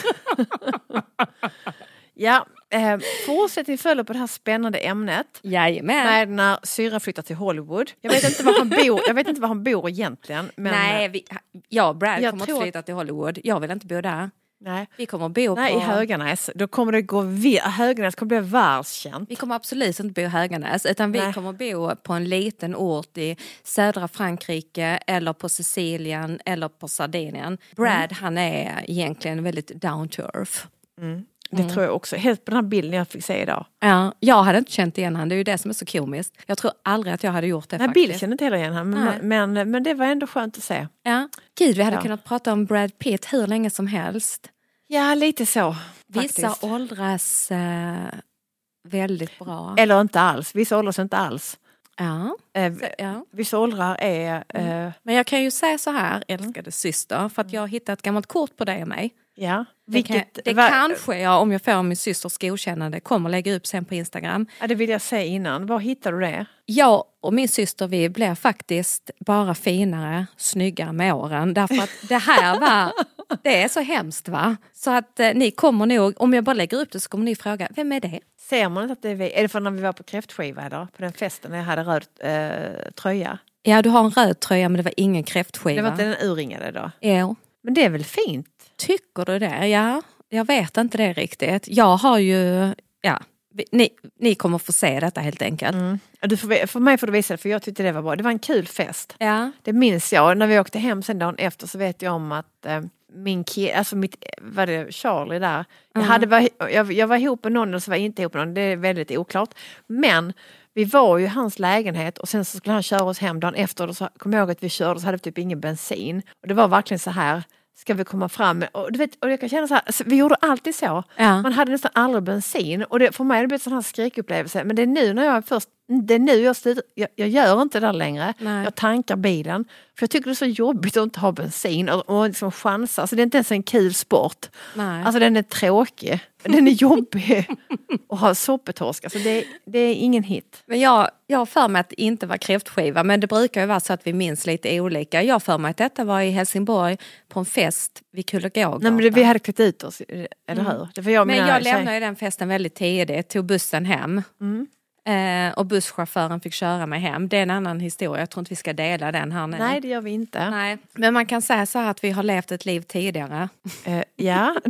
Ja, eh, fortsättning följer på det här spännande ämnet. Jajamän. Med när syrran flyttar till Hollywood. Jag vet inte var han bor, jag vet inte var han bor egentligen. Men, Nej, vi, jag och Brad Jag kommer tror- att flytta till Hollywood. Jag vill inte bo där. Nej. Vi kommer att bo nej på... i Höganäs. Då kommer det gå vir- Höganäs kommer bli världskänt. Vi kommer absolut inte bo i Höganäs utan vi Nej. kommer bo på en liten ort i södra Frankrike eller på Sicilien eller på Sardinien. Brad han är egentligen väldigt down to earth. Det tror jag också. Helt på den här bilden jag fick se idag. Ja, jag hade inte känt igen han, det är ju det som är så komiskt. Jag tror aldrig att jag hade gjort det Nej, faktiskt. Bill kände inte heller igen honom. Men, men, men det var ändå skönt att se. Ja. Gud, vi hade Ja. kunnat prata om Brad Pitt hur länge som helst. Ja, lite så. Vissa faktiskt. åldras eh, väldigt bra. Eller inte alls. Vissa åldrar inte alls. Ja. Eh, ja. vissa åldrar är... Eh, Men jag kan ju säga så här, Mm. älskade syster, för att jag har hittat ett gammalt kort på dig och mig. ja. Det, kan, det kanske jag, om jag får min systers godkännande, kommer lägga upp sen på Instagram. Ja, det vill jag säga innan. Var hittar du det? Jag och min syster vi blir faktiskt bara finare, snyggare med åren. Därför att det här var, det är så hemskt va? Så att eh, ni kommer nog, om jag bara lägger upp det så kommer ni fråga, vem är det? Ser man inte att det är vi? Är det för när vi var på kräftskiva eller? På den festen när jag hade röd eh, tröja? Ja du har en röd tröja men det var ingen kräftskiva. Det var inte den urringade då? Jo. Men det är väl fint? Tycker du det? Ja, jag vet inte det riktigt. Jag har ju, ja, ni, ni kommer få se detta helt enkelt. Ja, Du får, för mig får du visa det för jag tyckte det var bra. Det var en kul fest. Ja. Det minns jag. När vi åkte hem sen dagen efter så vet jag om att eh, min kille, alltså mitt, var det Charlie där? Jag, hade, var, jag, jag var ihop med någon och så var jag inte ihop med någon. Det är väldigt oklart. Men vi var ju i hans lägenhet och sen så skulle han köra oss hem dagen efter. Och så kom jag ihåg att vi körde så hade vi typ ingen bensin. Och det var verkligen så här. Ska vi komma fram? Och, du vet, och jag kan känna så här, alltså, vi gjorde alltid så. Ja. Man hade nästan aldrig bensin. Och det, för mig har det blivit en sån här skrikupplevelse. Men det är nu när jag först, det är nu jag slutar, jag, jag gör inte det där längre. Nej. Jag tankar bilen. För jag tycker det är så jobbigt att inte ha bensin och, och liksom chansa. Alltså det är inte ens en kul sport. Nej. Alltså den är tråkig. Den är jobbig att ha soppetorsk. Alltså det, det är ingen hit. Men jag, jag har för mig att det inte var kräftskiva, men det brukar ju vara så att vi minns lite olika. Jag har för mig att detta var i Helsingborg på en fest vid Kullegågatan. Nej, men det, vi hade klätt ut oss, eller hur? Det var jag Men jag lämnade ju den festen väldigt tidigt, tog bussen hem. Mm. Eh, och busschauffören fick köra mig hem. Det är en annan historia, jag tror inte vi ska dela den här nu. Nej, det gör vi inte. Nej. Men man kan säga så här att vi har levt ett liv tidigare. Eh, ja,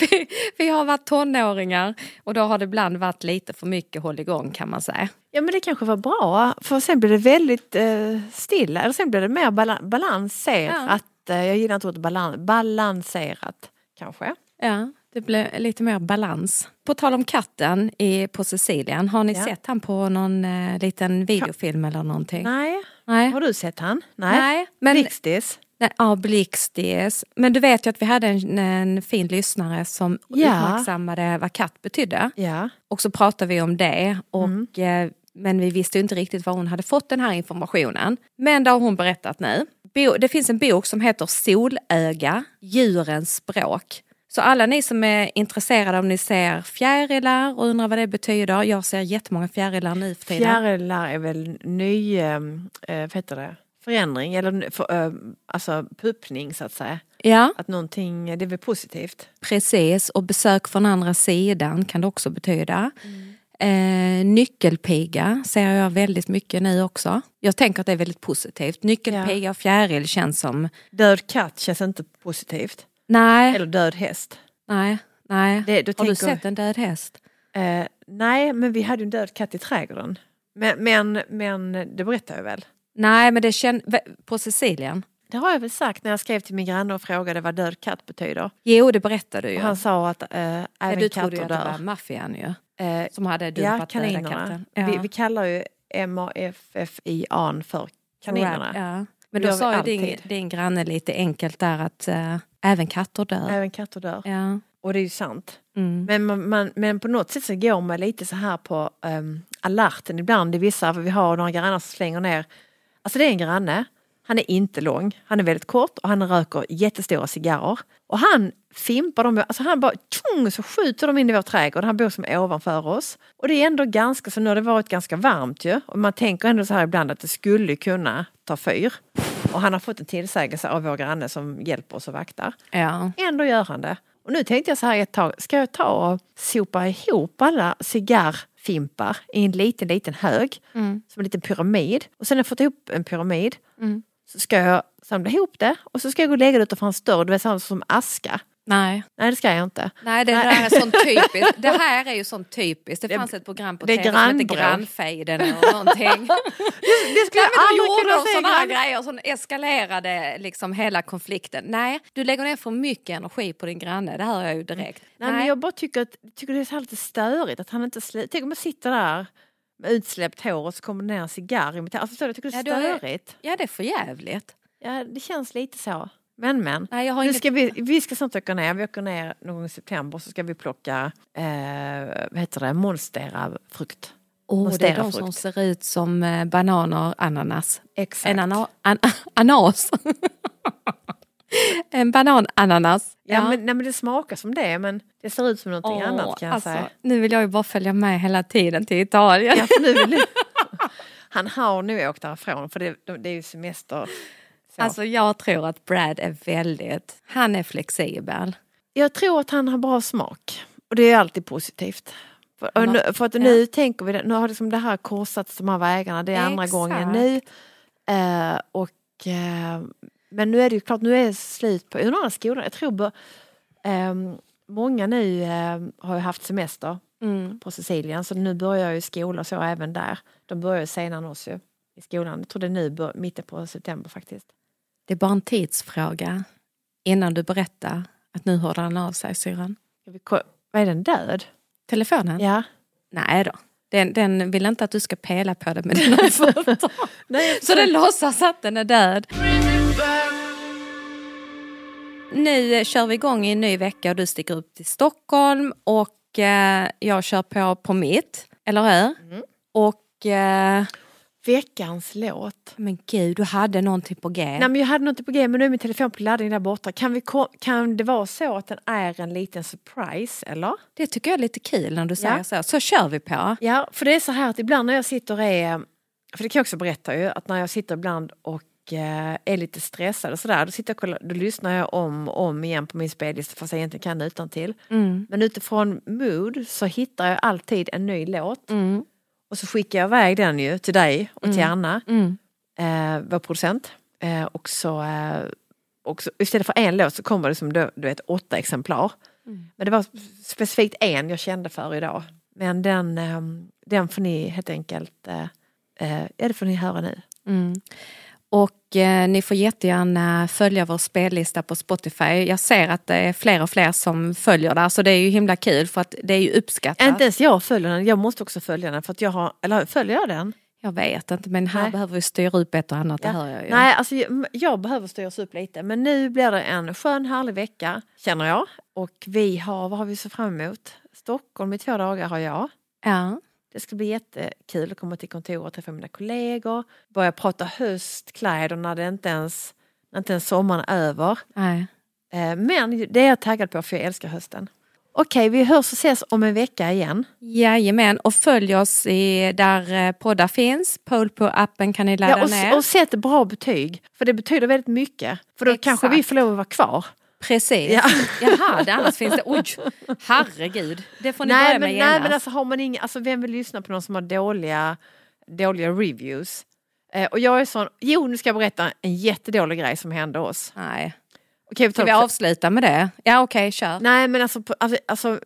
vi, vi har varit tonåringar och då har det ibland varit lite för mycket hålligång kan man säga. ja, men det kanske var bra. För sen blev det väldigt eh, stilla. Eller sen blev det mer bala, balanserat. Eh, Jag gillar inte ordet balan, balanserat. Kanske. Ja, det blev lite mer balans. På tal om katten i, på Sicilien, har ni Ja. sett han på någon eh, liten videofilm eller någonting? Nej. Nej. Har du sett han? Nej. Nej, men- Riktis? Nej, ja, blixtis. Men du vet ju att vi hade en, en fin lyssnare som Ja. uppmärksammade vad katt betydde. Ja. Och så pratade vi om det. Och, Mm. eh, men vi visste inte riktigt var hon hade fått den här informationen. Men det har hon berättat nu. Bo, det finns en bok som heter Solöga, djurens språk. Så alla ni som är intresserade om ni ser fjärilar och undrar vad det betyder. Jag ser jättemånga fjärilar nu för tiden. Fjärilar är väl ny, eh, vad heter det, förändring eller för, eh, alltså puppning så att säga. Ja, Att någonting, det är väl positivt. precis. Och besök från andra sidan kan det också betyda. Eh, nyckelpiga ser jag väldigt mycket nu också. Jag tänker att det är väldigt positivt. Nyckelpiga och fjäril känns som... Död katt känns inte positivt. Nej, Eller död häst. nej, nej. Det, du Har du tänker- sett en död häst? Eh, nej, men vi hade en död katt i trädgården. Men, men, men det berättar jag väl. Nej, men det känns... På Sicilien? Det har jag väl sagt när jag skrev till min granne och frågade vad död katt betyder. Jo, det berättade du ju. Och han sa att eh, Ja, även du trodde ju katter att det var dör. maffian ju. Eh, Som hade ja, dumpat döda kaninerna. katten. Vi, vi kallar ju M-A-F-F-I-A för kaninerna. Ja. Men då sa ju din, din granne lite enkelt där att eh, även katter dör. Även katter dör. Ja. Och det är ju sant. Mm. Men, man, man, men på något sätt så går man lite så här på um, alerten ibland i vissa, för vi har några grannar som slänger ner. Alltså det är en granne, han är inte lång, han är väldigt kort och han röker jättestora cigarrer. Och han fimpar dem, alltså han bara tjong, så skjuter de in i vår trädgård, han bor som ovanför oss. Och det är ändå ganska, så nu har det varit ganska varmt ju. Och man tänker ändå så här ibland att det skulle kunna ta fyr. Och han har fått en tillsägelse av vår granne som hjälper oss och vaktar. Ja. Ändå gör han det. Och nu tänkte jag så här ett tag, ska jag ta och sopa ihop alla cigarrfimpar i en liten, liten hög, Mm. som en liten pyramid. Och sen när jag fått ihop en pyramid Mm. Så ska jag samla ihop det och så ska jag gå och lägga det utanför en dörr, du vet sånt som aska. Nej. Nej det ska jag inte. Nej, det Nej. där är sånt typiskt. Det här är ju sånt typiskt. Det Det- fanns ett program på det tv som hette. Grannfejden eller någonting. Det skulle Nej, men aldrig kunna säga sådana här grejer som eskalerade liksom hela konflikten. Nej, du lägger ner för mycket energi på din granne. Det hör jag ju direkt. Nej, men jag bara tycker att tycker det är så här lite störigt att han inte slutar. Tänk om jag sitter där utsläppt hår och så kommer det ner en cigarr i mitt alltså, förstår du, Jag tycker det är Ja, är- störigt. Ja, det är för jävligt. Ja, det känns lite så. Men men. Nej, jag har inget... ska vi, vi ska snart åka ner. Vi åker ner någon gång i september så ska vi plocka eh, vad heter det? monstera-frukt. Åh, det är de som ser ut som eh, bananer, ananas. Exakt. En ana an ananas. en bananananas. ja, men, nej, men det smakar som det men det ser ut som någonting Åh, annat kan jag alltså, säga. Nu vill jag ju bara följa med hela tiden till Italien. Ja, nu vill du... Han har nu åkt därifrån för det, det är ju semester. Så. Alltså jag tror att Brad är väldigt, han är flexibel. Jag tror att han har bra smak och det är alltid positivt. För, Ja. nu, för att nu tänker vi, nu har liksom det här korsats de här vägarna, det är andra Exakt. gången nu. Eh, och, eh, men nu är det ju klart, nu är det slut på, undrar skolan, jag tror eh, många nu eh, har haft semester Mm. på Sicilien så nu börjar ju skola så även där. De börjar ju senare än oss ju i skolan. Jag tror det är nu, bör- mitten på september faktiskt. Det är bara en tidsfråga innan du berättar att nu hörde han av sig syrran. Vad är den död? Telefonen? Ja. Nej då. Den, den vill inte att du ska pela på det med dina fötter. Nej, Så den låtsas att den är död. Nu kör vi igång i en ny vecka och du sticker upp till Stockholm och eh, jag kör på på mitt, eller hur? Och eh, Veckans låt. men gud, du hade någonting på G. Nej men jag hade något på G men nu är min telefon på laddning där borta. Kan, vi kan det vara så att den är en liten surprise eller? Det tycker jag är lite kul när du säger Ja. så. Så kör vi på. Ja för det är så här att ibland när jag sitter och är, för det kan jag också berätta ju, att när jag sitter ibland och är lite stressad och sådär, då, sitter jag och kollar, då lyssnar jag om och om igen på min spellista fast jag egentligen kan utan till. Mm. Men utifrån mood så hittar jag alltid en ny låt Mm. och så skickar jag iväg den ju till dig och till Anna. Mm. eh, vår producent. Eh, och så, eh, och så istället för en låt så kommer det som du, du vet åtta exemplar. Men det var specifikt en jag kände för idag. Men den, eh, den får ni helt enkelt, eh, eh, ja det får ni höra nu. Mm. Och eh, ni får jättegärna följa vår spellista på Spotify. Jag ser att det är fler och fler som följer där så det är ju himla kul för att det är ju uppskattat. Inte ens jag följer den, jag måste också följa den för att jag har, eller följer jag den? Jag vet inte men här Nej. behöver vi styra upp ett och annat, det Ja. hör jag ju. Nej, alltså jag, jag behöver styras upp lite. Men nu blir det en skön härlig vecka, känner jag. Och vi har, vad har vi så fram emot? Stockholm i två dagar har jag. Ja. Det ska bli jättekul att komma till kontoret och träffa mina kollegor. Börja prata höstkläder när det inte ens, när inte ens sommaren är över. Nej. Eh, Men det är jag taggad på för jag älskar hösten. Okej, vi hörs och ses om en vecka igen. Jajamän, och följ oss i, där eh, poddar finns. Pole på appen kan ni ladda Ja, och, ner. och sätt bra betyg, för det betyder väldigt mycket. För då Exakt. kanske vi får lov att vara kvar. Precis. Ja. Jaha, det annars finns det... Oj, herregud. Det får ni Nej börja men, med nej genast. men alltså har man inga, alltså vem vill lyssna på någon som har dåliga, dåliga reviews? Eh, och jag är sån, jo nu ska jag berätta en jättedålig grej som hände oss. Nej. Okej, vi tar Ska vi avsluta med det? Ja okej, kör. Nej men alltså, på- alltså, alltså, eh,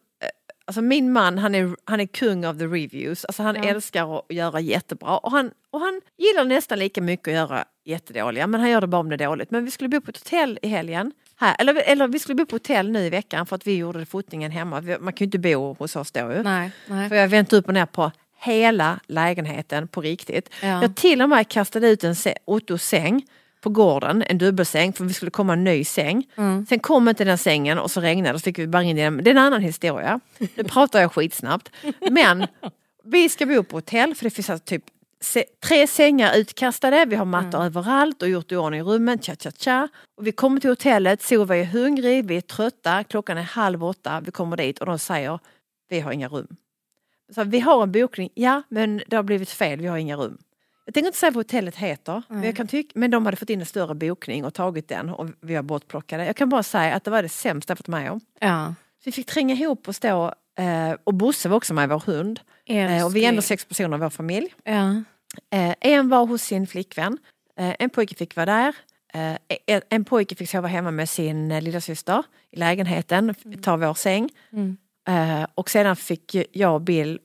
alltså min man han är, han är kung of the reviews. Alltså han älskar att göra jättebra och han, och han gillar nästan lika mycket att göra jättedåliga men han gör det bara om det är dåligt. Men vi skulle bo på ett hotell i helgen. Här, eller, eller vi skulle bo på hotell nu i veckan för att vi gjorde fotningen hemma. Man kan ju inte bo hos oss då ju. Nej, nej. För jag vänt upp och ner på hela lägenheten på riktigt. Ja. Jag till och med kastade ut en Ottos säng på gården, en dubbelsäng för vi skulle komma en ny säng. Mm. Sen kom inte den sängen och så regnade och så fick vi bara in den. Det är en annan historia. Nu pratar jag skitsnabbt. Men vi ska bo på hotell för det finns alltså typ tre sängar utkastade, vi har mattor överallt och gjort i ordning rummen, cha cha cha. Och vi kommer till hotellet, Sova är hungrig, vi är trötta, klockan är halv åtta, vi kommer dit och de säger vi har inga rum. Så vi har en bokning, ja men det har blivit fel, vi har inga rum. Jag tänker inte säga vad hotellet heter, men, jag kan tycka, men de hade fått in en större bokning och tagit den och vi har bortplockade. Jag kan bara säga att det var det sämsta jag varit med om. Ja. Vi fick tränga ihop och stå, och Bosse var också med, vår hund. Eh, och vi är ändå sex personer i vår familj. Ja. Eh, en var hos sin flickvän, eh, en pojke fick vara där. Eh, en, pojke fick sova hemma med sin eh, lilla syster i lägenheten, ta vår säng. Mm. Eh, och sedan fick jag och Bill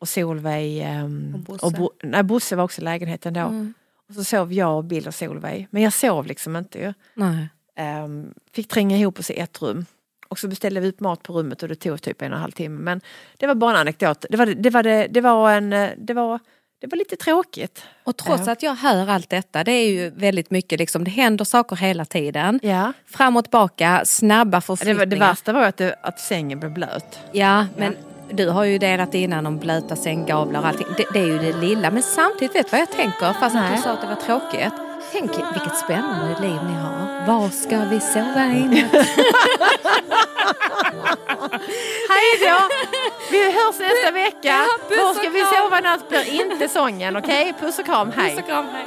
och Solveig ehm, Och Bosse. och Bo, nej, Bosse var också i lägenheten då. Mm. Och så sov jag och Bill och Solveig. Men jag sov liksom inte ju. Nej. Ehm, fick tränga ihop oss i ett rum. Och så beställde vi upp mat på rummet och det tog typ en och en halv timme. Men det var bara en anekdot. Det var, det var, det, det var, en, det var, det var lite tråkigt. Och trots Ja. att jag hör allt detta, det är ju väldigt mycket, liksom, det händer saker hela tiden. Ja. Fram och tillbaka, snabba Det, förflyttningar. var, det värsta var att, det, att sängen blev blöt. Ja, men du har ju delat innan om blöta sänggavlar och allting. Det, det är ju det lilla. Men samtidigt, vet du vad jag tänker? Fast att du sa att det var tråkigt. Tänk vilket spännande liv ni har. Var ska vi sova i? Hej då! Vi hörs nästa vecka. puss Var ska vi sova i natt blir inte sången, okej? Puss och kram, hej! Puss och kram, hej.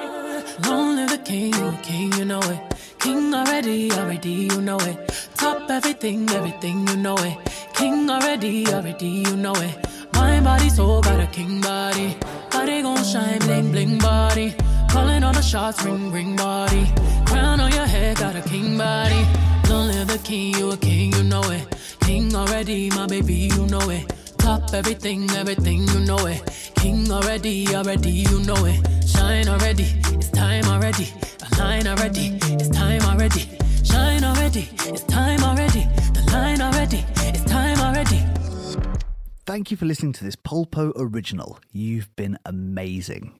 Long live the king, king, you know it. King already, already, you know it. Top everything, everything, you know it. King already, already, you know it. Mind, body, soul, got a king body. Body gon' shine, bling, bling body. Calling all the shots, ring, ring body. Crown on your head, got a king body. Long live king, you a king, you know it. King already, my baby, you know it. Top everything, everything, you know it. King already, already, you know it. Shine already, it's time already. The line already, it's time already. Shine already, it's time already. The line already, it's time already. Thank you for listening to this Polpo original. You've been amazing.